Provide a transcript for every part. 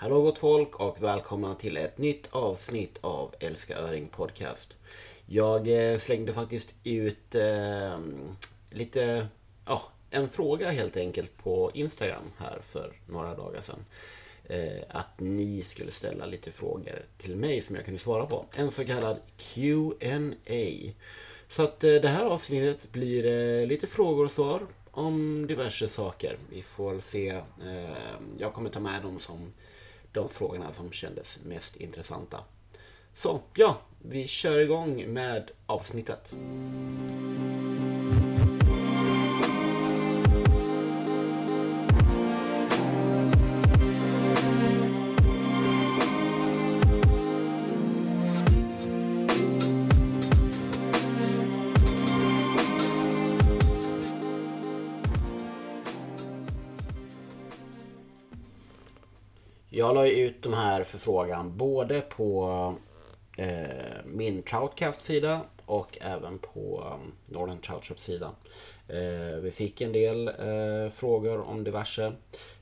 Hallå gott folk och välkomna till ett nytt avsnitt av Älska Öring Podcast. Jag eh, slängde faktiskt ut eh, lite, ja, en fråga helt enkelt på Instagram här för några dagar sedan. Eh, att ni skulle ställa lite frågor till mig som jag kunde svara på. En så kallad Q&A. Så att eh, det här avsnittet blir eh, lite frågor och svar om diverse saker. Vi får se. Eh, jag kommer ta med dem som de frågorna som kändes mest intressanta. Så ja, vi kör igång med avsnittet. Ut de här förfrågan både på eh, min Troutcast-sida och även på um, Northern Trout Shop sida. Eh, vi fick en del eh, frågor om diverse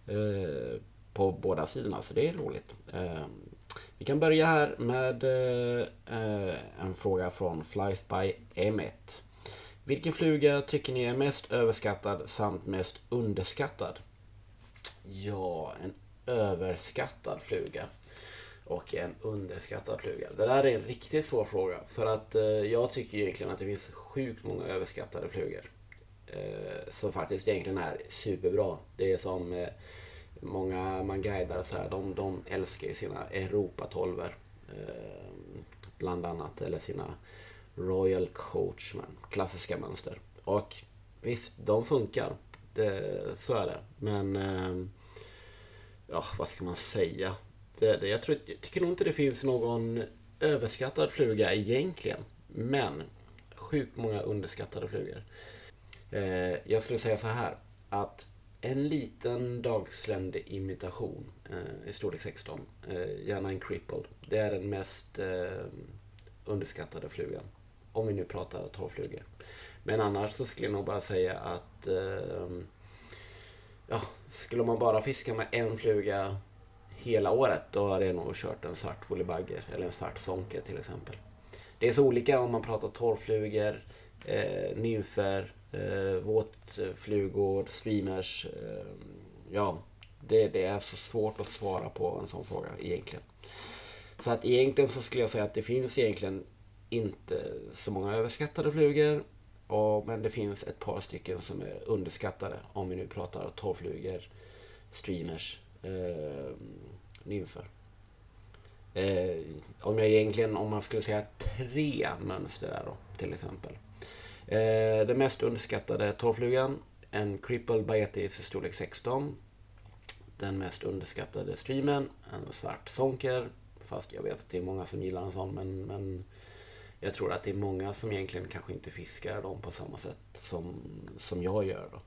eh, på båda sidorna, så det är roligt. Eh, vi kan börja här med eh, eh en fråga från Flies by Emmet. Vilken fluga tycker ni är mest överskattad samt mest underskattad? Ja, en överskattad fluga och en underskattad fluga? Det där är en riktigt svår fråga. För att eh, jag tycker egentligen att det finns sjukt många överskattade flugor. Eh, som faktiskt egentligen är superbra. Det är som eh, många man guidar så här, de, de älskar ju sina Europa 12 eh, Bland annat. Eller sina Royal Coachman. Klassiska mönster. Och visst, de funkar. Det, så är det. Men eh, ja, vad ska man säga? Det, det, jag, tror, jag tycker nog inte det finns någon överskattad fluga egentligen. Men sjukt många underskattade flugor. Eh, jag skulle säga så här. Att en liten dagsländig imitation eh, i storlek 16, eh, gärna en crippled. Det är den mest eh, underskattade flugan. Om vi nu pratar torrflugor. Men annars så skulle jag nog bara säga att eh, ja, skulle man bara fiska med en fluga hela året då hade jag nog kört en svart volleybagger eller en svart sonke till exempel. Det är så olika om man pratar torrflugor, eh, nymfer, eh, våtflugor, streamers. Eh, ja, det, det, är så svårt att svara på en sån fråga egentligen. Så att egentligen så skulle jag säga att det finns egentligen inte så många överskattade flugor. Och, men det finns ett par stycken som är underskattade om vi nu pratar torrflugor, streamers, eh, nymfer. Eh, om jag egentligen, om man skulle säga tre mönster där då, till exempel. Eh, den mest underskattade torrflugan, en crippled Baetis storlek 16. Den mest underskattade streamen, en svart sonker. Fast jag vet att det är många som gillar en sån, men, men jag tror att det är många som egentligen kanske inte fiskar dem på samma sätt som, som jag gör. Då.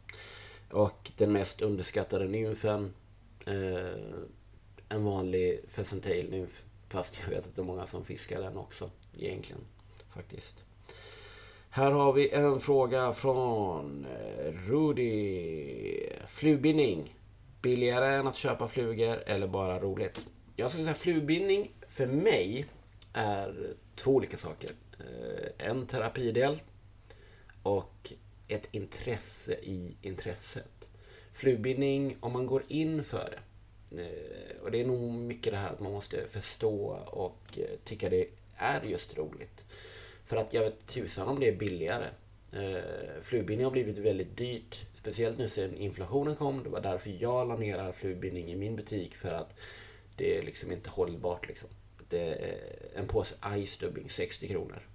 Och den mest underskattade nymfen, eh, en vanlig pheasant tail nymf. Fast jag vet att det är många som fiskar den också egentligen. Faktiskt. Här har vi en fråga från eh, Rudy. Flugbindning. Billigare än att köpa flugor eller bara roligt? Jag skulle säga flugbindning för mig är två olika saker. Eh, en terapidel och ett intresse i intresset. Flugbindning, om man går in för det. Eh, och det är nog mycket det här att man måste förstå och eh, tycka det är just roligt. För att jag vet tusan om det är billigare. Flugbindning har blivit väldigt dyrt. Speciellt nu sen inflationen kom. Det var därför jag la ner all flugbindning i min butik. För att det är liksom inte hållbart liksom Eh, en påse iStubbing 60 kronor.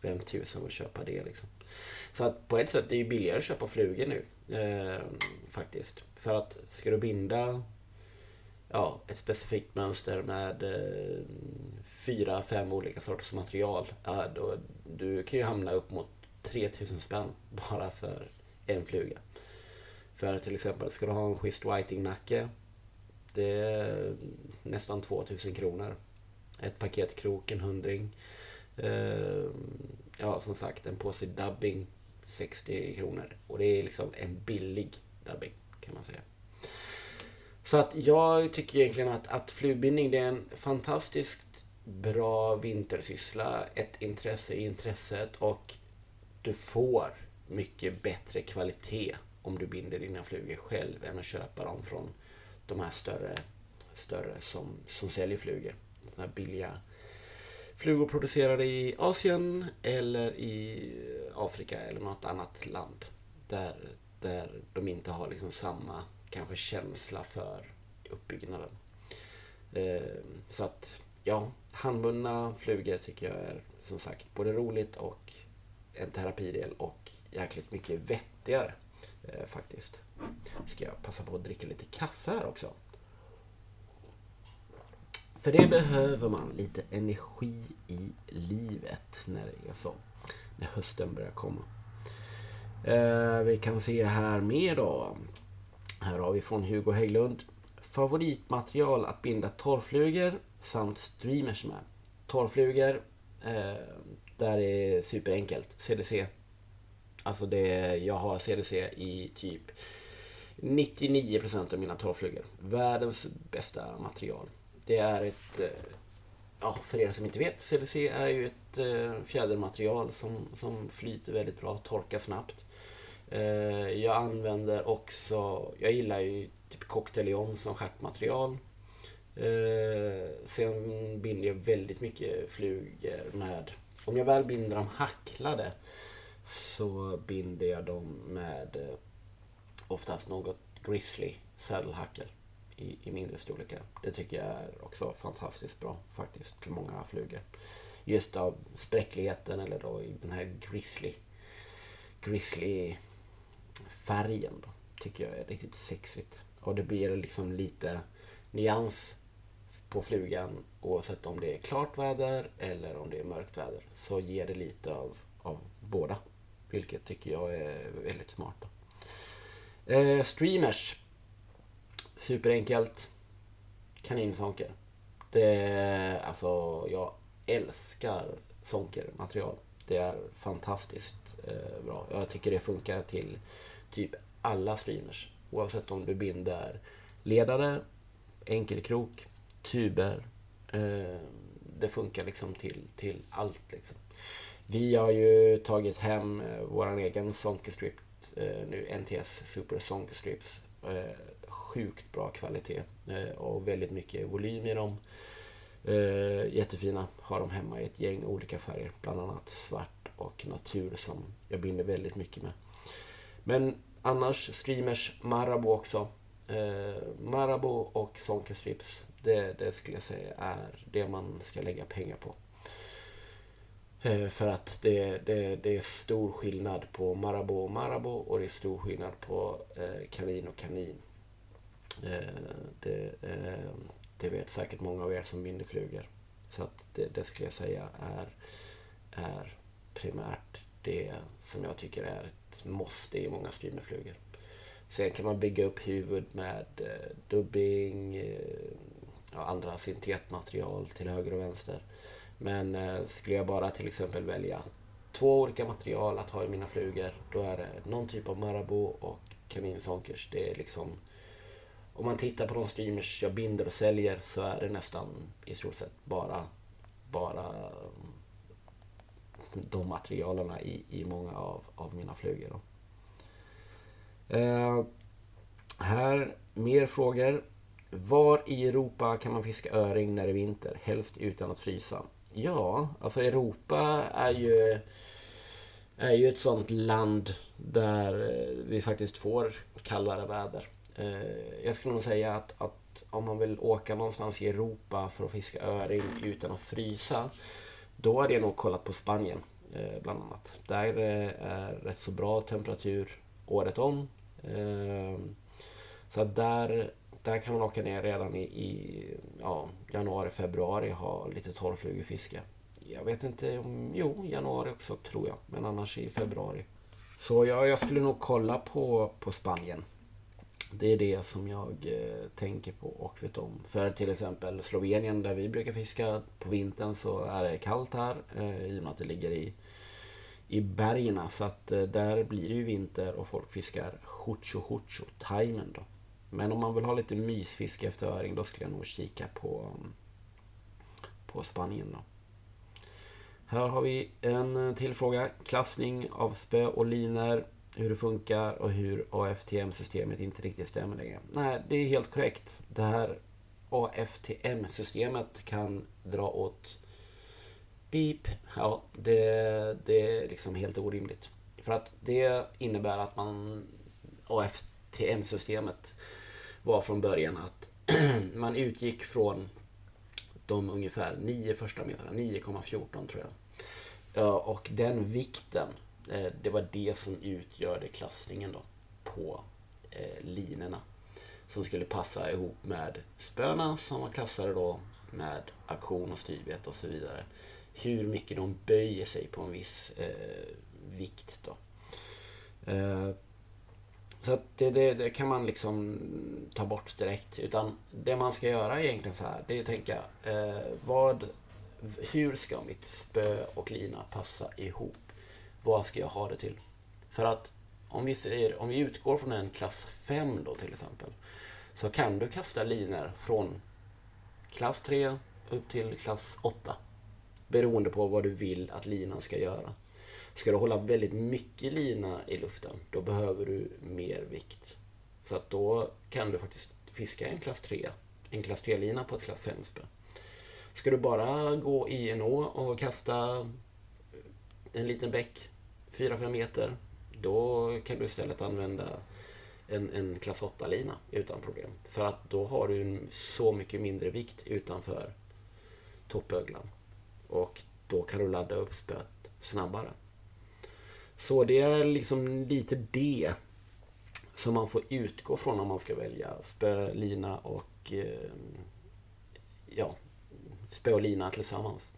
Vem tusan vill köpa det liksom? Så att på ett sätt det är det billigare att köpa flugor nu. Eh, faktiskt. För att ska du binda ja, ett specifikt mönster med eh, fyra, fem olika sorters material. Ja, då, du kan ju hamna upp mot 3000 spänn bara för en fluga. För till exempel, ska du ha en schysst whiting-nacke. Det är nästan 2000 kronor. Ett paket krok, en hundring. Ehm, ja, som sagt, en påse dubbing 60 kronor. Och det är liksom en billig dubbing kan man säga. Så att jag tycker egentligen att, att flugbindning det är en fantastiskt bra vintersyssla. Ett intresse i intresset och du får mycket bättre kvalitet om du binder dina flugor själv än att köpa dem från de här större, större som, som säljer flugor. Såna här billiga flugor producerade i Asien eller i Afrika eller något annat land. Där, där de inte har liksom samma kanske känsla för uppbyggnaden. Ehm, så att ja, handbundna flugor tycker jag är som sagt både roligt och en terapidel och jäkligt mycket vettigare eh, faktiskt. Ska jag passa på att dricka lite kaffe här också. För det behöver man lite energi i livet när det är så. När hösten börjar komma. Eh, vi kan se här mer då. Här har vi från Hugo Hägglund. Favoritmaterial att binda torrflugor samt streamers med. Torrflugor, eh, där är superenkelt. CDC. Alltså det, jag har CDC i typ 99% av mina torrflugor. Världens bästa material. Det är ett, eh, ja för er som inte vet, CDC är ju ett eh, fjädermaterial som, som flyter väldigt bra, torkar snabbt. Eh, jag använder också, jag gillar ju typ cocktailion som stjärtmaterial. Sen binder jag väldigt mycket flugor med, om jag väl binder dem hacklade så binder jag dem med oftast något grizzly sadelhackel i, i mindre storlekar. Det tycker jag är också fantastiskt bra faktiskt till många flugor. Just av spräckligheten eller då i den här grizzly, grizzly färgen då, tycker jag är riktigt sexigt. Och det blir liksom lite nyans på flugan oavsett om det är klart väder eller om det är mörkt väder. Så ger det lite av, av båda. Vilket tycker jag är väldigt smart. Eh, streamers Superenkelt. Kaninsonker. Det, alltså, jag älskar sonkermaterial. Det är fantastiskt eh, bra. Jag tycker det funkar till typ alla streamers. Oavsett om du binder ledare, enkelkrok, tuber. Eh, det funkar liksom till, till allt. Liksom. Vi har ju tagit hem eh, vår egen Sonkerstrip eh, nu, NTS Super Sonkerstrips. Eh, sjukt bra kvalitet eh, och väldigt mycket volym i dem. Eh, jättefina. Har de hemma i ett gäng olika färger. Bland annat svart och natur som jag binder väldigt mycket med. Men annars streamers, Marabou också. Eh, Marabou och Sonker Strips. Det, det skulle jag säga är det man ska lägga pengar på. För att det, det, det är stor skillnad på Marabou och Marabou och det är stor skillnad på kanin och kanin. Eh, det, eh, det vet säkert många av er som binder flugor. Så att det, det skulle jag säga är, är primärt det som jag tycker är ett måste i många streamerflugor. Sen kan man bygga upp huvud med eh, dubbing, och andra syntetmaterial till höger och vänster. Men eh, skulle jag bara till exempel välja två olika material att ha i mina flugor, då är det någon typ av Marabou och Kaninsonkers. Det är liksom om man tittar på de streamers jag binder och säljer så är det nästan i stort sett bara, bara mm, de materialen i, i många av, av mina flugor. Eh, här, mer frågor. Var i Europa kan man fiska öring när det är vinter? Helst utan att frysa. Ja, alltså Europa är ju, är ju ett sånt land där eh, vi faktiskt får kallare väder. Eh, jag skulle nog säga att, att om man vill åka någonstans i Europa för att fiska öring utan att frysa. Då hade jag nog kollat på Spanien eh, bland annat. Där eh, är rätt så bra temperatur året om. Eh, så där, där kan man åka ner redan i, i ja, januari, februari och ha lite torrflugefiske. Jag vet inte om, jo januari också tror jag, men annars i februari. Så jag, jag skulle nog kolla på, på Spanien. Det är det som jag eh, tänker på och vet om. För till exempel Slovenien där vi brukar fiska på vintern så är det kallt här eh, i och med att det ligger i, i bergen. Så att eh, där blir det ju vinter och folk fiskar hucho hucho, timen då. Men om man vill ha lite mysfiske efter öring då skulle jag nog kika på, mm, på Spanien då. Här har vi en till fråga. Klassning av spö och liner. Hur det funkar och hur AFTM-systemet inte riktigt stämmer längre. Nej, det är helt korrekt. Det här AFTM-systemet kan dra åt beep. Ja, det, det är liksom helt orimligt. För att det innebär att man AFTM-systemet var från början att man utgick från de ungefär nio första metrarna, 9,14 tror jag. Och den vikten, Eh, det var det som utgjorde klassningen då på eh, linorna. Som skulle passa ihop med spöna som var klassade då med aktion och styvhet och så vidare. Hur mycket de böjer sig på en viss eh, vikt då. Eh, så att det, det, det, kan man liksom ta bort direkt. Utan det man ska göra är egentligen så här. Det är att tänka, eh, vad, hur ska mitt spö och lina passa ihop? Vad ska jag ha det till? För att om vi, säger, om vi utgår från en klass 5 då till exempel. Så kan du kasta linor från klass 3 upp till klass 8. Beroende på vad du vill att linan ska göra. Ska du hålla väldigt mycket lina i luften, då behöver du mer vikt. Så att då kan du faktiskt fiska en klass 3, en klass 3-lina på ett klass 5-spö. Ska du bara gå i en å och kasta en liten bäck 4-5 meter, då kan du istället använda en, en klass 8-lina utan problem. För att då har du så mycket mindre vikt utanför toppöglan. Och då kan du ladda upp spöet snabbare. Så det är liksom lite det som man får utgå från om man ska välja spö, lina och eh, ja, spö och lina tillsammans.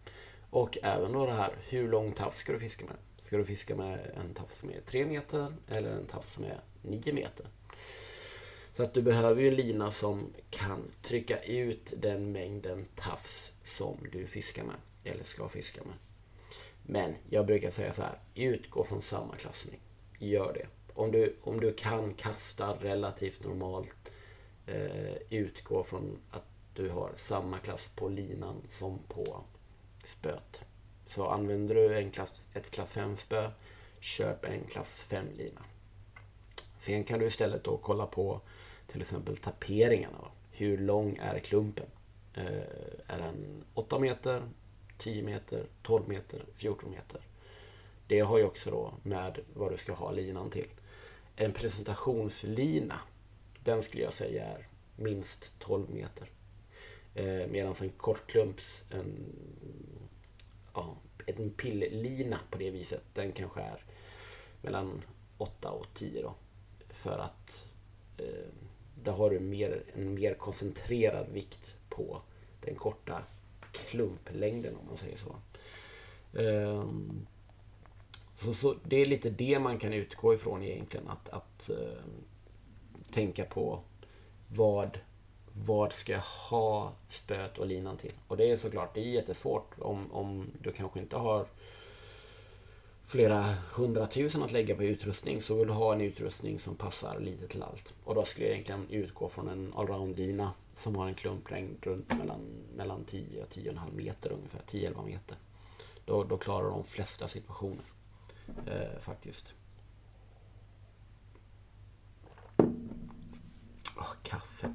Och även då det här, hur lång tafs ska du fiska med? Ska du fiska med en tafs som är 3 meter eller en tafs som är 9 meter? Så att du behöver ju en lina som kan trycka ut den mängden tafs som du fiskar med, eller ska fiska med. Men jag brukar säga så här, utgå från samma klassning. Gör det. Om du, om du kan kasta relativt normalt, eh, utgå från att du har samma klass på linan som på spöet. Så använder du en klass, ett klass 5 spö, köp en klass 5 lina. Sen kan du istället då kolla på till exempel taperingarna. Hur lång är klumpen? Eh, är den 8 meter? 10 meter, 12 meter, 14 meter. Det har ju också då med vad du ska ha linan till. En presentationslina, den skulle jag säga är minst 12 meter. Eh, Medan en kortklumps, en, ja, en pilllina på det viset, den kanske är mellan 8 och 10 då. För att eh, där har du mer, en mer koncentrerad vikt på den korta klumplängden om man säger så. Eh, så, så. Det är lite det man kan utgå ifrån egentligen. Att, att eh, tänka på vad, vad ska jag ha spöet och linan till? Och det är såklart det är jättesvårt om, om du kanske inte har flera hundratusen att lägga på utrustning så vill du ha en utrustning som passar lite till allt. Och då skulle jag egentligen utgå från en allround-lina som har en klumplängd runt mellan, mellan 10 och 10,5 meter ungefär, 10-11 meter. Då, då klarar de flesta situationer eh, faktiskt. Oh, kaffe.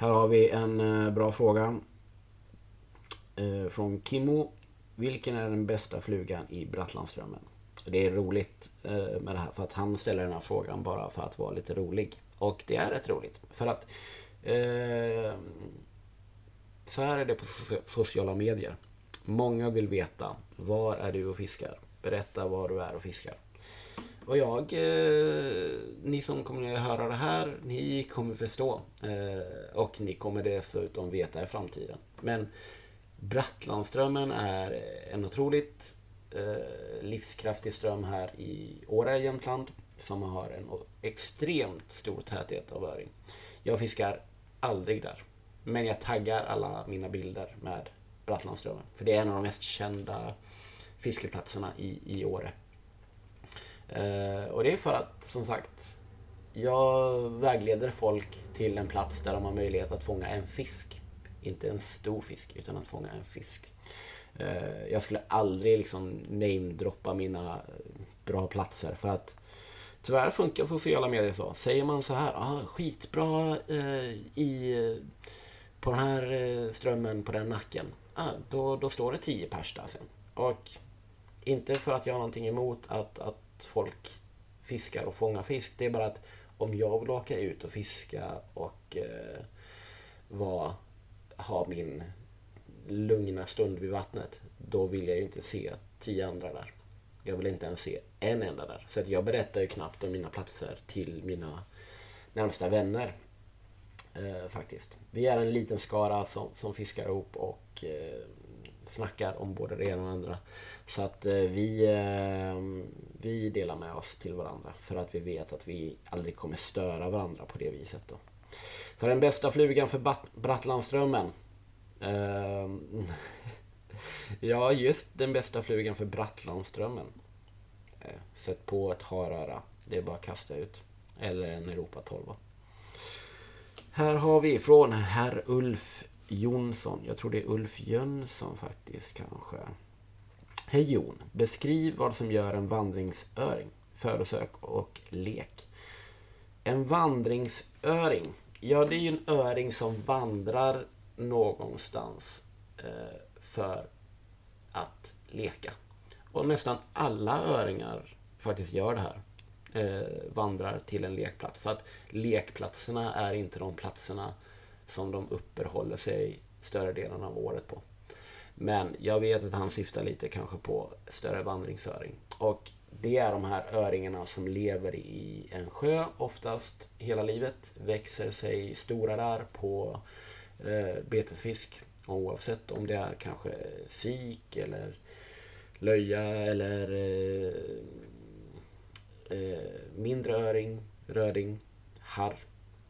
Här har vi en eh, bra fråga. Eh, från Kimmo. Vilken är den bästa flugan i Brattlandströmmen? Det är roligt eh, med det här för att han ställer den här frågan bara för att vara lite rolig. Och det är rätt roligt. För att eh, så här är det på sociala medier. Många vill veta, var är du och fiskar? Berätta var du är och fiskar. Och jag, eh, ni som kommer att höra det här, ni kommer förstå. Eh, och ni kommer dessutom veta i framtiden. Men Brattlandströmmen är en otroligt eh, livskraftig ström här i Åre, Jämtland som har en extremt stor täthet av öring. Jag fiskar aldrig där. Men jag taggar alla mina bilder med Brattlandströmmen. För det är en av de mest kända fiskeplatserna i, i Åre. Eh, och det är för att, som sagt, jag vägleder folk till en plats där de har möjlighet att fånga en fisk. Inte en stor fisk, utan att fånga en fisk. Eh, jag skulle aldrig liksom namedroppa mina eh, bra platser för att tyvärr funkar sociala medier så. Säger man så här, ah, skitbra eh, i, eh, på den här eh, strömmen på den nacken. Ah, då, då står det 10 pers där sen. Och inte för att jag har någonting emot att, att folk fiskar och fångar fisk. Det är bara att om jag vill åka ut och fiska och eh, var, ha min lugna stund vid vattnet. Då vill jag ju inte se tio andra där. Jag vill inte ens se en enda där. Så att jag berättar ju knappt om mina platser till mina närmsta vänner. Eh, faktiskt. Vi är en liten skara som, som fiskar ihop och eh, snackar om både det ena och det andra. Så att eh, vi, eh, vi delar med oss till varandra för att vi vet att vi aldrig kommer störa varandra på det viset. Då. Så den bästa flugan för Brattlandströmmen. Eh, ja, just den bästa flugan för Brattlandströmmen. Sätt på ett haröra. Det är bara att kasta ut. Eller en Europa 12. Här har vi från herr Ulf Jonsson. Jag tror det är Ulf Jönsson faktiskt kanske. Hej Jon. Beskriv vad som gör en vandringsöring. Födosök och lek. En vandringsöring. Ja, det är ju en öring som vandrar någonstans eh, för att leka. Och nästan alla öringar faktiskt gör det här. Eh, vandrar till en lekplats. För att lekplatserna är inte de platserna som de uppehåller sig större delen av året på. Men jag vet att han syftar lite kanske på större vandringsöring. Och det är de här öringarna som lever i en sjö oftast hela livet. Växer sig stora där på eh, betesfisk. Oavsett om det är kanske sik eller löja eller eh, eh, mindre öring, röding, harr,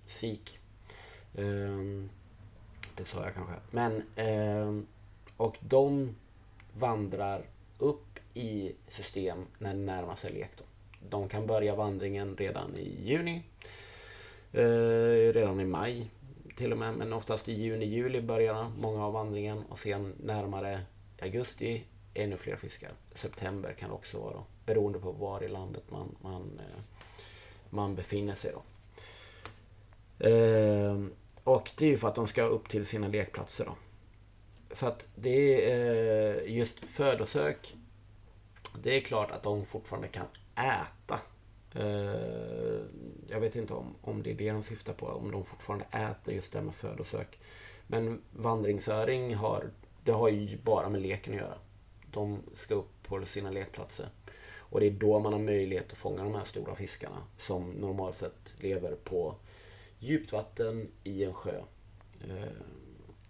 sik. Um, det sa jag kanske. Men, um, och de vandrar upp i system när det närmar sig lek. Då. De kan börja vandringen redan i juni. Uh, redan i maj till och med. Men oftast i juni, juli börjar många av vandringen. Och sen närmare augusti ännu fler fiskar. September kan det också vara. Då, beroende på var i landet man, man, eh, man befinner sig. Då. Ehm, och det är ju för att de ska upp till sina lekplatser då. Så att det är eh, just födosök. Det är klart att de fortfarande kan äta. Eh, jag vet inte om, om det är det de syftar på. Om de fortfarande äter just det med födosök. Men vandringsöring har, det har ju bara med leken att göra. De ska upp på sina lekplatser. Och det är då man har möjlighet att fånga de här stora fiskarna som normalt sett lever på djupt vatten i en sjö. Eh,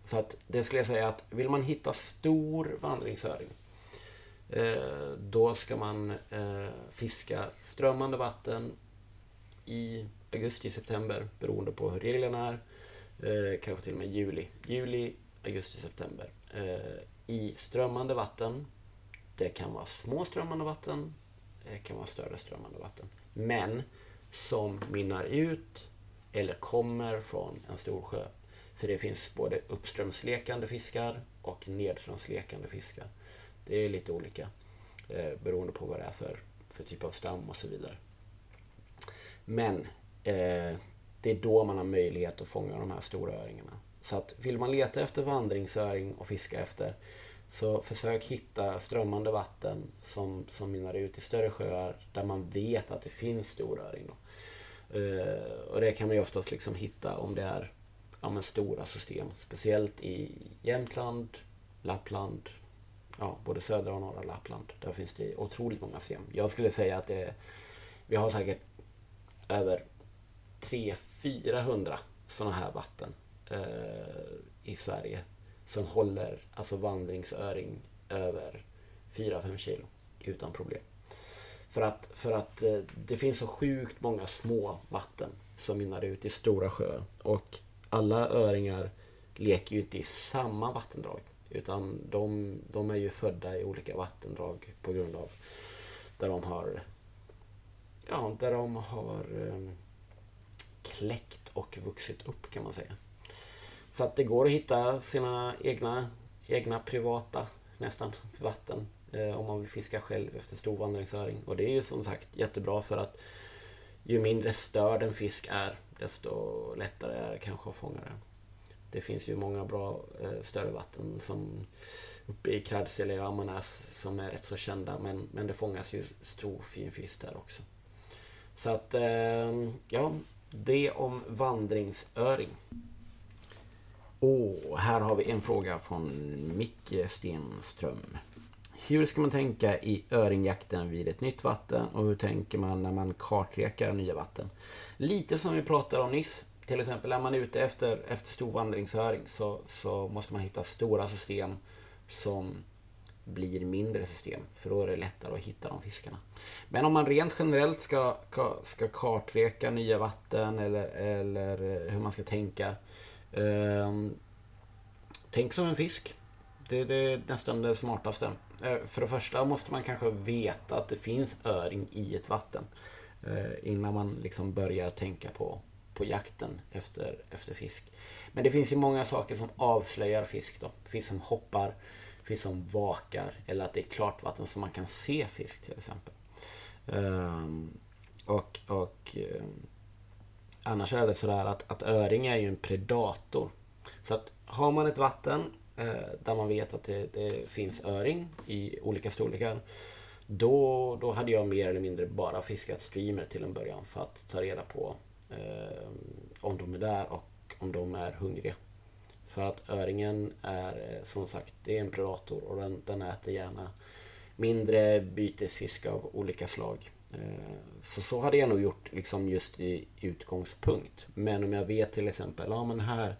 så att det skulle jag säga att vill man hitta stor vandringsöring eh, då ska man eh, fiska strömmande vatten i augusti-september beroende på hur reglerna är. Kanske till och med juli. Juli, augusti-september. I strömmande vatten. Det kan vara små strömmande vatten. Det kan vara större strömmande vatten. Men som mynnar ut eller kommer från en stor sjö. För det finns både uppströmslekande fiskar och nedströmslekande fiskar. Det är lite olika eh, beroende på vad det är för, för typ av stam och så vidare. Men eh, det är då man har möjlighet att fånga de här stora öringarna. Så att vill man leta efter vandringsöring och fiska efter så försök hitta strömmande vatten som, som mynnar ut i större sjöar där man vet att det finns storöring. Då. Uh, och det kan man ju oftast liksom hitta om det är ja, men stora system. Speciellt i Jämtland, Lappland, ja, både södra och norra Lappland. Där finns det otroligt många system. Jag skulle säga att det, vi har säkert över 300-400 sådana här vatten uh, i Sverige som håller alltså vandringsöring över 4-5 kilo utan problem. För att, för att eh, det finns så sjukt många små vatten som mynnar ut i stora sjöar. Och alla öringar leker ju inte i samma vattendrag. Utan de, de är ju födda i olika vattendrag på grund av där de har ja, där de har ehm, kläckt och vuxit upp kan man säga. Så att det går att hitta sina egna, egna privata nästan vatten Eh, om man vill fiska själv efter stor vandringsöring. Och det är ju som sagt jättebra för att ju mindre störd en fisk är desto lättare är det kanske att fånga den. Det finns ju många bra eh, större vatten som uppe i Kärrsele och Ammarnäs som är rätt så kända men, men det fångas ju stor fin fisk där också. Så att, eh, ja, det om vandringsöring. Och här har vi en fråga från Micke Stenström. Hur ska man tänka i öringjakten vid ett nytt vatten och hur tänker man när man kartrekar nya vatten? Lite som vi pratade om nyss. Till exempel är man ute efter, efter stor vandringsöring så, så måste man hitta stora system som blir mindre system. För då är det lättare att hitta de fiskarna. Men om man rent generellt ska, ska kartreka nya vatten eller, eller hur man ska tänka. Eh, tänk som en fisk. Det, det, är nästan det smartaste. Eh, för det första måste man kanske veta att det finns öring i ett vatten. Eh, innan man liksom börjar tänka på, på jakten efter, efter fisk. Men det finns ju många saker som avslöjar fisk då. Fisk som hoppar, fisk som vakar eller att det är klart vatten så man kan se fisk till exempel. Ehm, och, och eh, Annars är det sådär att, att öring är ju en predator. Så att har man ett vatten Eh, där man vet att det, det, finns öring i olika storlekar. Då, då hade jag mer eller mindre bara fiskat streamer till en början för att ta reda på eh, om de är där och om de är hungriga. För att öringen är eh, som sagt det är en predator och den, den äter gärna mindre bytesfisk av olika slag. Eh, så så hade jag nog gjort liksom just i utgångspunkt. Men om jag vet till exempel, ja men här,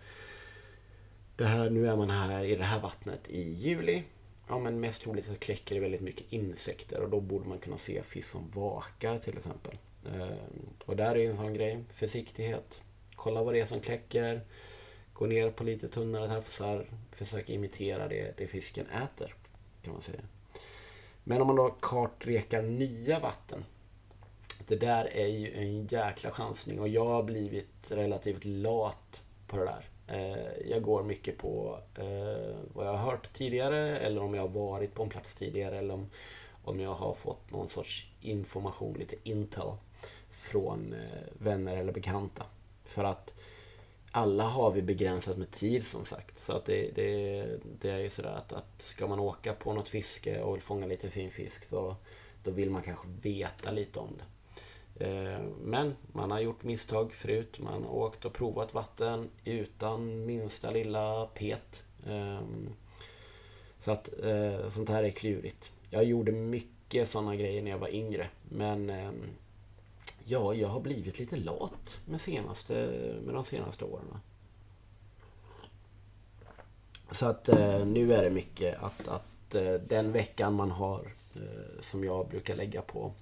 det här, nu är man här i det här vattnet i juli. Ja men mest troligt så kläcker det väldigt mycket insekter och då borde man kunna se fisk som vakar till exempel. Ehm, och där är en sån grej, försiktighet. Kolla vad det är som kläcker. Gå ner på lite tunnare tafsar. Försök imitera det, det fisken äter. Kan man säga. Men om man då kartrekar nya vatten det där är ju en jäkla chansning och jag har blivit relativt lat på det där. Eh, jag går mycket på eh, vad jag har hört tidigare eller om jag har varit på en plats tidigare eller om, om jag har fått någon sorts information, lite intel från eh, vänner eller bekanta. För att alla har vi begränsat med tid som sagt. Så att det, det, det är ju sådär att, att ska man åka på något fiske och vill fånga lite fin fisk så då vill man kanske veta lite om det. Eh, men man har gjort misstag förut. Man har åkt och provat vatten utan minsta lilla pet. Ehm, så att eh, sånt här är klurigt. Jag gjorde mycket sådana grejer när jag var yngre. Men ehm, ja, jag har blivit lite lat med, senaste, med de senaste åren. Så att eh, nu är det mycket att, att den veckan man har som jag brukar lägga på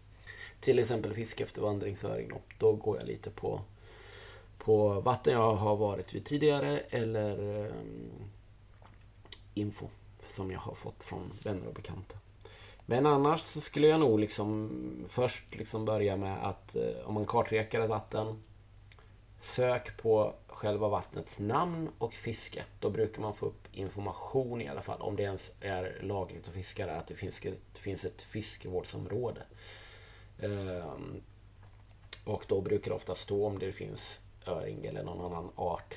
till exempel fiske efter vandringsöring då, då går jag lite på, på vatten jag har varit vid tidigare eller um, info som jag har fått från vänner och bekanta. Men annars så skulle jag nog liksom först liksom börja med att eh, om man kartrekar ett vatten Sök på själva vattnets namn och fiske. Då brukar man få upp information i alla fall om det ens är lagligt att fiska där. Att det finns ett, finns ett fiskevårdsområde. Ehm, och då brukar det ofta stå om det finns öring eller någon annan art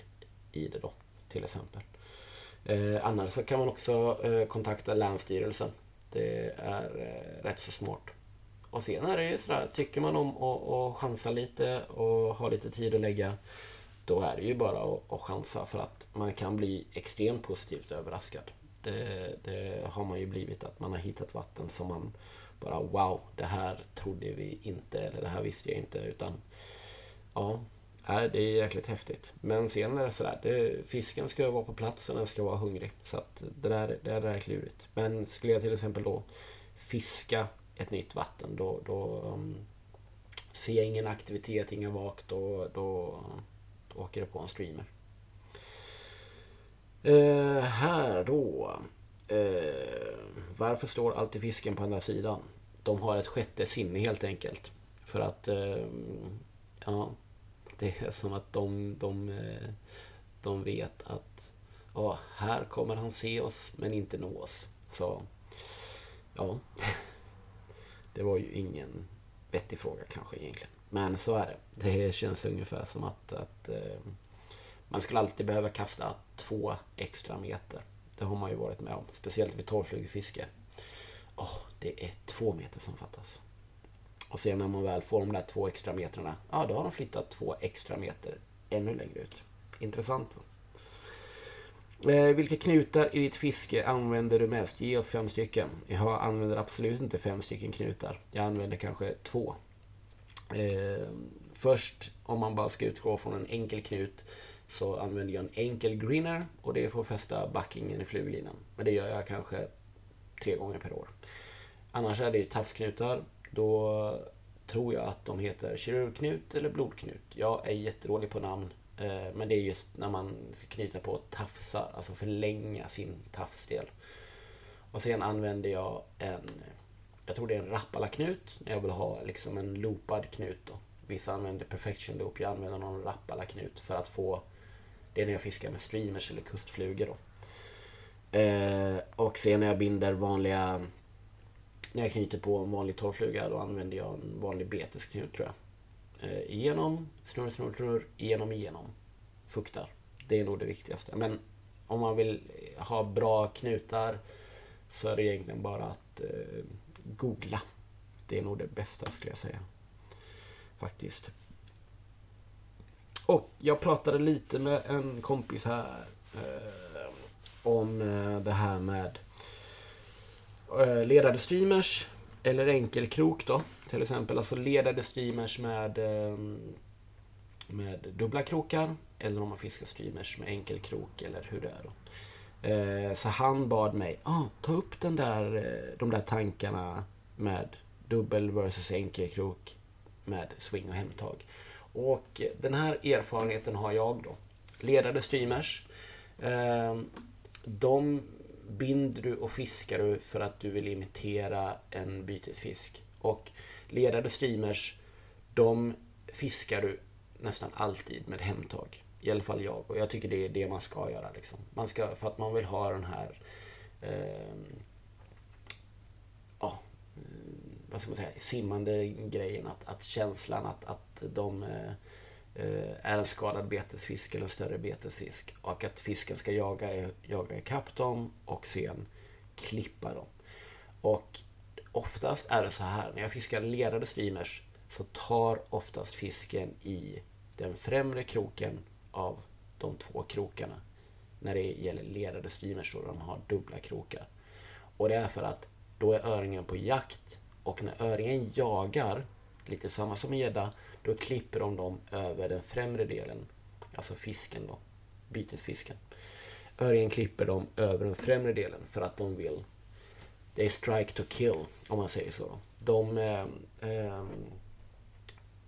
i det då, till exempel. Eh, annars så kan man också eh, kontakta Länsstyrelsen. Det är eh, rätt så smart. Och sen är det ju sådär, tycker man om att chansa lite och ha lite tid att lägga då är det ju bara att, att chansa för att man kan bli extremt positivt överraskad. Det, det, har man ju blivit, att man har hittat vatten som man bara wow, det här trodde vi inte eller det här visste jag inte. Utan ja, det är jäkligt häftigt. Men sen är det sådär, det, fisken ska vara på plats och den ska vara hungrig. Så att det där, det där är klurigt. Men skulle jag till exempel då fiska ett nytt vatten då, då um, ser jag ingen aktivitet, inga vak, då, då, då åker det på en streamer. Uh, här då. Eh, varför står alltid fisken på andra sidan? De har ett sjätte sinne helt enkelt. För att, eh, ja, Det är som att de, de, eh, de vet att ja, här kommer han se oss men inte nå oss. Så ja, det var ju ingen vettig fråga kanske egentligen. Men så är det. Det känns ungefär som att, att eh, man skulle alltid behöva kasta två extra meter. Det har man ju varit med om. Speciellt vid torrflugefiske. Oh, det är två meter som fattas. Och sen när man väl får de där två extra metrarna, ja då har de flyttat två extra meter ännu längre ut. Intressant va? Eh, vilka knutar i ditt fiske använder du mest? Ge oss fem stycken. Jag använder absolut inte fem stycken knutar. Jag använder kanske två. Eh, först, om man bara ska utgå från en enkel knut, så använder jag en enkel greener och det är för att fästa backingen i fluglinan. Men det gör jag kanske tre gånger per år. Annars är det tafsknutar. Då tror jag att de heter kirurgknut eller blodknut. Jag är jättedålig på namn. Eh, men det är just när man knyter på tafsar, alltså förlänga sin tafsdel. Och sen använder jag en, jag tror det är en rappalaknut. när jag vill ha liksom en loopad knut. Då. Vissa använder perfection loop, jag använder någon rappalaknut för att få det är när jag fiskar med streamers eller kustflugor. Då. Eh, och sen när jag binder vanliga... När jag knyter på en vanlig torrfluga då använder jag en vanlig betesknut tror jag. Eh, igenom, snurr, snurr, snurr, igenom, igenom. Fuktar. Det är nog det viktigaste. Men om man vill ha bra knutar så är det egentligen bara att eh, googla. Det är nog det bästa skulle jag säga. Faktiskt. Och jag pratade lite med en kompis här eh, om eh, det här med eh, ledade streamers eller enkelkrok då. Till exempel alltså ledade streamers med, eh, med dubbla krokar eller om man fiskar streamers med enkelkrok eller hur det är då. Eh, så han bad mig, ah, ta upp den där, eh, de där tankarna med dubbel versus enkelkrok med swing och hemtag. Och den här erfarenheten har jag då. Ledade streamers. Ehm, de binder du och fiskar du för att du vill imitera en bytesfisk. Och ledade streamers, de fiskar du nästan alltid med hemtag. I alla fall jag. Och jag tycker det är det man ska göra. Liksom. Man ska, för att man vill ha den här eh, ja, vad ska man säga, simmande grejen. Att, att känslan att, att de eh, eh, är en skadad betesfisk eller en större betesfisk. Och att fisken ska jaga, jaga ikapp dem och sen klippa dem. Och oftast är det så här, när jag fiskar ledade streamers så tar oftast fisken i den främre kroken av de två krokarna. När det gäller ledade streamers då de har dubbla krokar. Och det är för att då är öringen på jakt och när öringen jagar, lite samma som en gädda, då klipper de dem över den främre delen, alltså fisken då, bytesfisken. Öringen klipper dem över den främre delen för att de vill, they strike to kill, om man säger så. De eh, eh,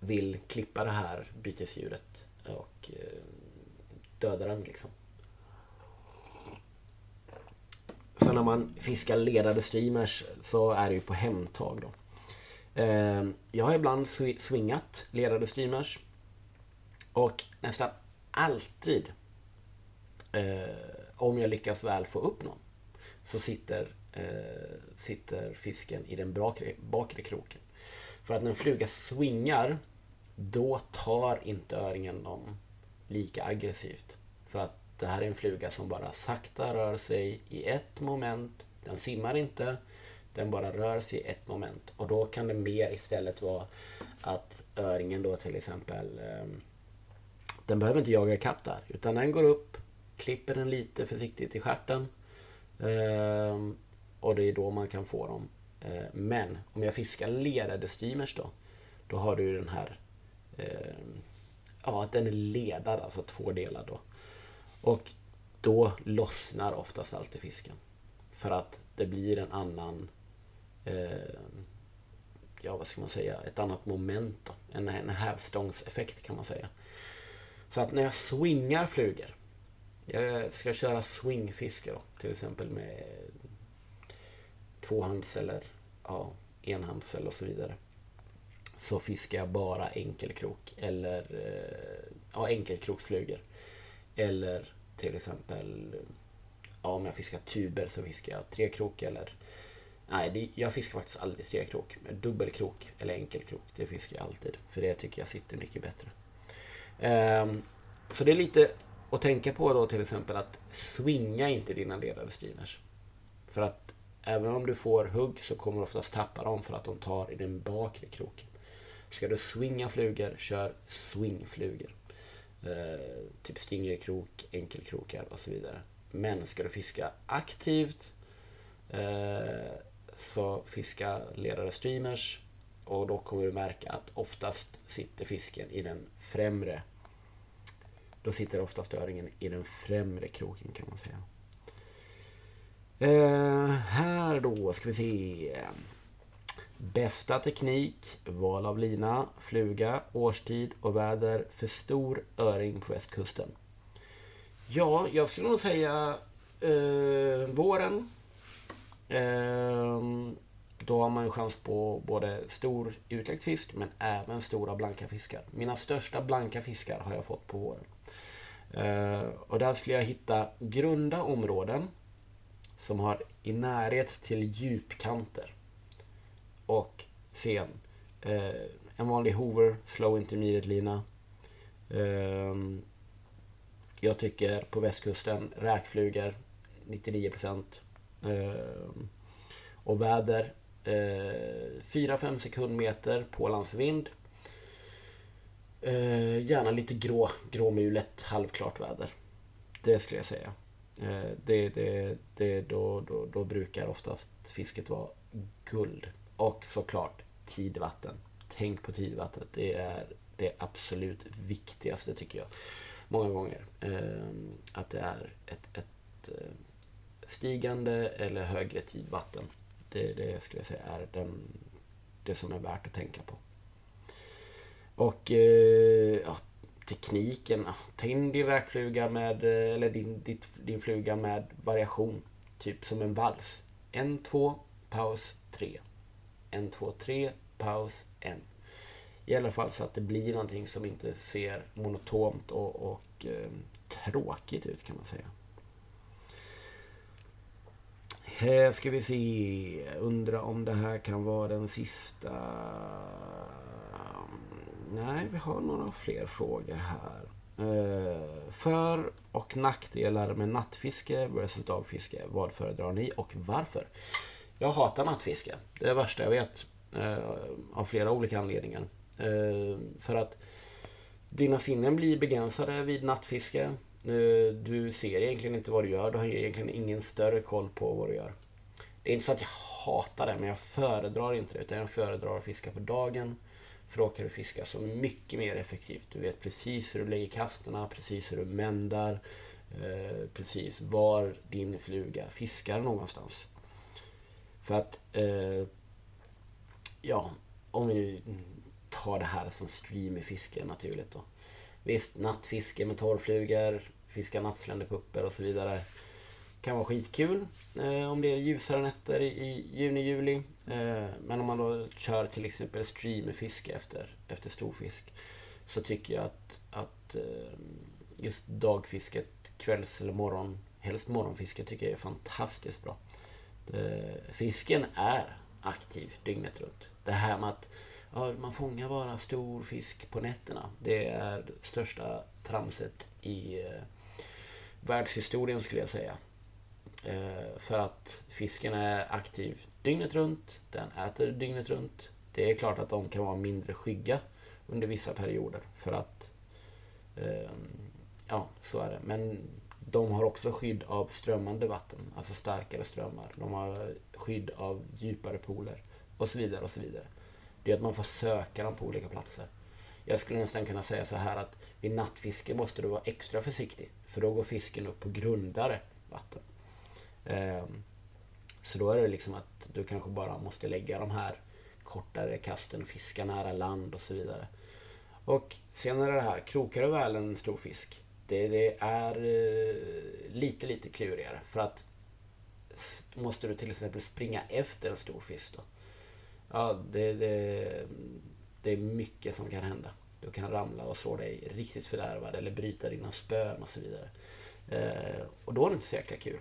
vill klippa det här bytesdjuret och eh, döda den liksom. Sen när man fiskar ledade streamers så är det ju på hemtag då. Ehm, jag har ibland swingat ledade streamers. Och nästan alltid eh, om jag lyckas väl få upp någon så sitter, eh, sitter fisken i den bakre, bakre kroken. För att när en fluga swingar då tar inte öringen dem lika aggressivt. Det här är en fluga som bara sakta rör sig i ett moment. Den simmar inte. Den bara rör sig i ett moment. Och då kan det mer istället vara att öringen då till exempel ehm, den behöver inte jaga ikapp där. Utan den går upp, klipper den lite försiktigt i stjärten. Ehm, och det är då man kan få dem. Eh, men om jag fiskar ledade streamers då. Då har du den här ehm, Ja, den är ledad, alltså två delar då. Och då lossnar oftast alltid fisken. För att det blir en annan eh, ja vad ska man säga, ett annat moment då. En, en hävstångseffekt kan man säga. Så att när jag swingar flugor. Jag ska köra swingfiske då, till exempel med tvåhands eller ja, enhands eller så vidare. så fiskar jag bara enkelkrok eller eh, ja, enkelkroksflugor. Eller till exempel ja, om jag fiskar tuber så fiskar jag trekrok eller Nej, det, jag fiskar faktiskt aldrig trekrok. Dubbelkrok eller enkelkrok, det fiskar jag alltid. För det tycker jag sitter mycket bättre. Um, så det är lite att tänka på då till exempel att swinga inte dina ledade streamers. För att även om du får hugg så kommer du oftast tappa dem för att de tar i den bakre kroken. Ska du swinga flugor, kör swingflugor. Eh, typ stingerkrok, enkelkrokar och så vidare. Men ska du fiska aktivt eh, så fiska ledare streamers och då kommer du märka att oftast sitter fisken i den främre då sitter oftast öringen i den främre kroken kan man säga. Eh, här då ska vi se. Bästa teknik, val av lina, fluga, årstid och väder för stor öring på västkusten. Ja, jag skulle nog säga eh, våren Eh, då har man ju chans på både stor utläckt fisk men även stora blanka fiskar. Mina största blanka fiskar har jag fått på våren. Eh, och där skulle jag hitta grunda områden som har i närhet till djupkanter. Och sen eh, en vanlig Hoover Slow Intermediate lina. Eh, jag tycker på västkusten räkflugor 99% Eh, och väder eh, 4-5 sekundmeter pålandsvind. Eh, gärna lite grå, gråmulet, halvklart väder. Det skulle jag säga. Eh, det, det, det, då, då, då brukar oftast fisket vara guld. Och såklart tidvatten. Tänk på tidvattnet. Det är det absolut viktigaste tycker jag. Många gånger. Ehm, att det är ett, ett eh, stigande eller högre tidvatten. Det, det skulle jag säga är den, det som är värt att tänka på. Och eh, ja, tekniken. Ta in din räkfluga med, eh, eller din, ditt, din fluga med variation. Typ som en vals. En, två, paus, tre. En, två, tre, paus, en. I alla fall så att det blir någonting som inte ser monotont och, och eh, tråkigt ut kan man säga. Här ska vi se. Undrar om det här kan vara den sista. Nej, vi har några fler frågor här. Eh, för och nackdelar med nattfiske versus dagfiske. Vad föredrar ni och varför? Jag hatar nattfiske. Det är det värsta jag vet. Eh, av flera olika anledningar. Eh, för att dina sinnen blir begränsade vid nattfiske. Eh, du ser egentligen inte vad du gör. Du har egentligen ingen större koll på vad du gör. Det är inte så att jag hatar det, men jag föredrar inte det. Utan jag föredrar att fiska på dagen. För då kan du fiska så mycket mer effektivt. Du vet precis hur du lägger kasterna, precis hur du mändar. Eh, precis var din fluga fiskar någonstans. För att, eh, ja, om vi nu tar det här som streamerfiske naturligt då. Visst, nattfiske med torrflugor, fiska nattsländepuppor och så vidare. Kan vara skitkul eh, om det är ljusare nätter i, i juni, juli. Eh, men om man då kör till exempel streamerfiske efter, efter storfisk så tycker jag att, att eh, just dagfisket, kvälls eller morgon, helst morgonfiske tycker jag är fantastiskt bra. Eh, fisken är aktiv dygnet runt. Det här med att ja, man fångar bara stor fisk på nätterna. Det är det största tramset i eh, världshistorien skulle jag säga. Eh, för att fisken är aktiv dygnet runt, den äter dygnet runt. Det är klart att de kan vara mindre skygga under vissa perioder för att eh, ja, så är det. Men de har också skydd av strömmande vatten, alltså starkare strömmar. De har skydd av djupare pooler och så vidare och så vidare det är att man får söka dem på olika platser. Jag skulle nästan kunna säga så här att vid nattfiske måste du vara extra försiktig. För då går fisken upp på grundare vatten. Ehm, så då är det liksom att du kanske bara måste lägga de här kortare kasten, fiska nära land och så vidare. Och sen är det här, krokar du väl en stor fisk? Det, det är eh, lite, lite klurigare. För att måste du till exempel springa efter en stor fisk då. Ja, det, det, Det är mycket som kan hända. Du kan ramla och slå dig riktigt fördärvad eller bryta dina spön och så vidare. Eh, och då är det inte så jäkla kul.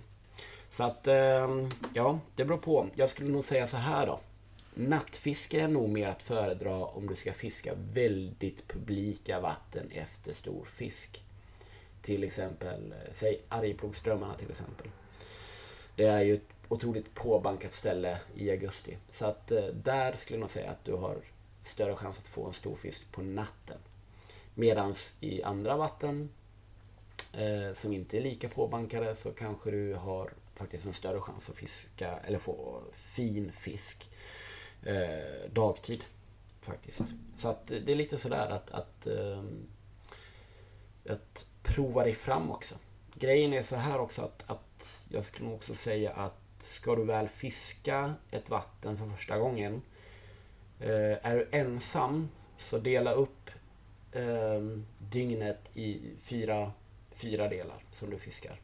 Så att, eh, ja, det beror på. Jag skulle nog säga så här då. Nattfiske är nog mer att föredra om du ska fiska väldigt publika vatten efter stor fisk. Till exempel, eh, säg Arjeplogsströmmarna till exempel. Det är ju ett otroligt påbankat ställe i augusti. Så att eh, där skulle jag nog säga att du har större chans att få en stor fisk på natten. Medans i andra vatten eh, som inte är lika påbankade så kanske du har faktiskt en större chans att fiska eller få fin fisk eh, dagtid. Faktiskt. Så att eh, det är lite sådär att, att, eh, att prova dig fram också. Grejen är så här också att, att jag skulle nog också säga att ska du väl fiska ett vatten för första gången. Eh, är du ensam så dela upp eh, dygnet i fyra, fyra delar som du fiskar.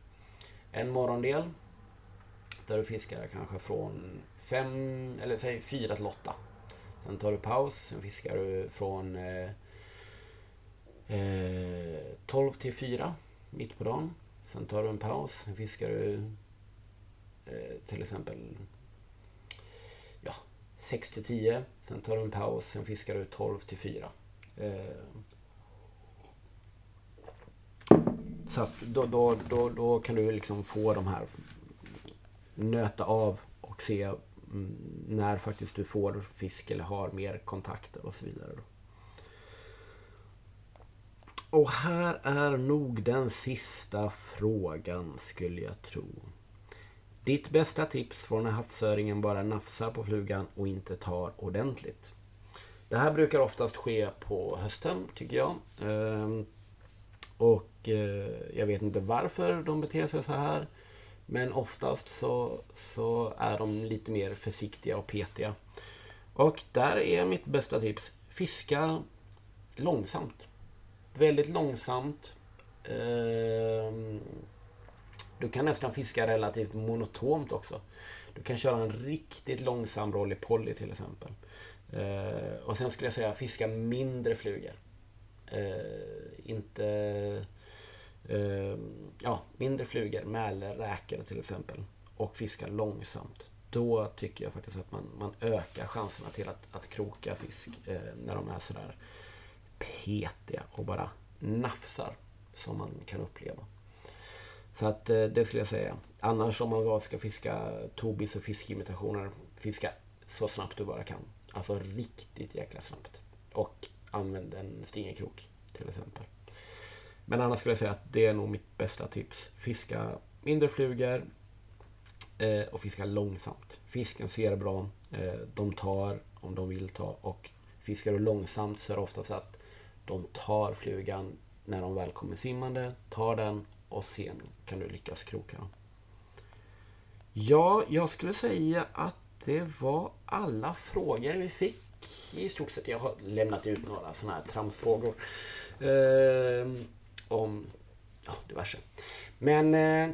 En morgondel där du fiskar kanske från fem, eller säg fyra till åtta. Sen tar du paus, sen fiskar du från eh, eh, 12 till 4 mitt på dagen. Sen tar du en paus, sen fiskar du eh, till exempel ja, 6 till 10. Sen tar du en paus, sen fiskar du 12 till 4. Eh, så att då, då, då, då kan du liksom få de här nöta av och se mm, när faktiskt du får fisk eller har mer kontakter och så vidare. Och här är nog den sista frågan skulle jag tro. Ditt bästa tips från när havsöringen bara nafsar på flugan och inte tar ordentligt. Det här brukar oftast ske på hösten tycker jag. Ehm, och eh, jag vet inte varför de beter sig så här. Men oftast så, så är de lite mer försiktiga och petiga. Och där är mitt bästa tips. Fiska långsamt. Väldigt långsamt. Ehm, du kan nästan fiska relativt monotont också. Du kan köra en riktigt långsam roll i poly till exempel. Ehm, och sen skulle jag säga fiska mindre flugor. Ehm, inte ja, mindre flugor, mäler, räkor till exempel. Och fiska långsamt. Då tycker jag faktiskt att man, man ökar chanserna till att, att kroka fisk eh, när de är sådär petiga och bara nafsar som man kan uppleva. Så att eh, det skulle jag säga. Annars om man bara ska fiska tobis och fiskimitationer, fiska så snabbt du bara kan. Alltså riktigt jäkla snabbt. Och använd en stingerkrok till exempel. Men annars skulle jag säga att det är nog mitt bästa tips. Fiska mindre flugor eh, och fiska långsamt. Fisken ser bra. Eh, de tar om de vill ta och fiskar du långsamt så är det ofta så att de tar flugan när de väl kommer simmande, tar den och sen kan du lyckas kroka dem. Ja, jag skulle säga att det var alla frågor vi fick i stort sett. Jag har lämnat ut några sådana här tramsfrågor. Eh, om ja, diverse. Men eh,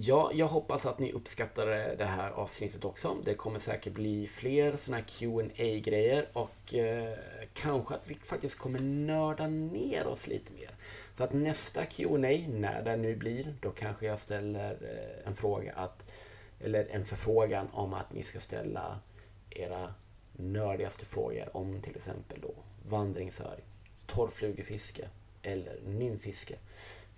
ja, jag hoppas att ni uppskattade det här avsnittet också. Det kommer säkert bli fler sådana här qa grejer och eh, kanske att vi faktiskt kommer nörda ner oss lite mer. Så att nästa Q&A när det nu blir, då kanske jag ställer eh, en fråga att eller en förfrågan om att ni ska ställa era nördigaste frågor om till exempel då vandringsöring, torrflugefiske, eller nymfiske.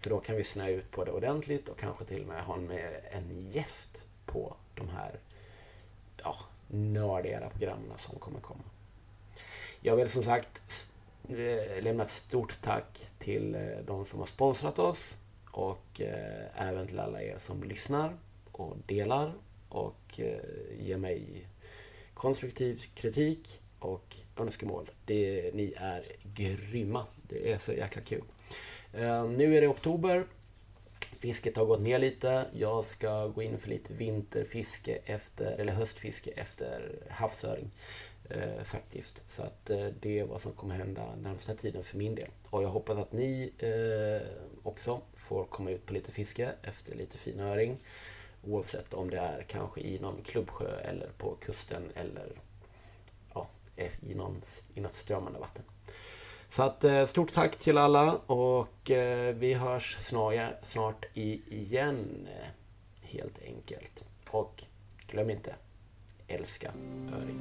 För då kan vi snöa ut på det ordentligt och kanske till och med ha med en gäst på de här ja, nördigare programmen som kommer komma. Jag vill som sagt eh, lämna ett stort tack till eh, de som har sponsrat oss och eh, även till alla er som lyssnar och delar och ger mig konstruktiv kritik och önskemål. Det, ni är grymma. Det är så jäkla kul. Eh, nu är det oktober. Fisket har gått ner lite. Jag ska gå in för lite vinterfiske efter, eller höstfiske efter havsöring. Eh, faktiskt. Så att eh, det är vad som kommer hända närmsta tiden för min del. Och jag hoppas att ni eh, också får komma ut på lite fiske efter lite fin öring. Oavsett om det är kanske i någon klubbsjö eller på kusten eller i, någon, i något strömmande vatten. Så att eh, stort tack till alla och eh, vi hörs snart, snart igen. Eh, helt enkelt. Och glöm inte, älska öring.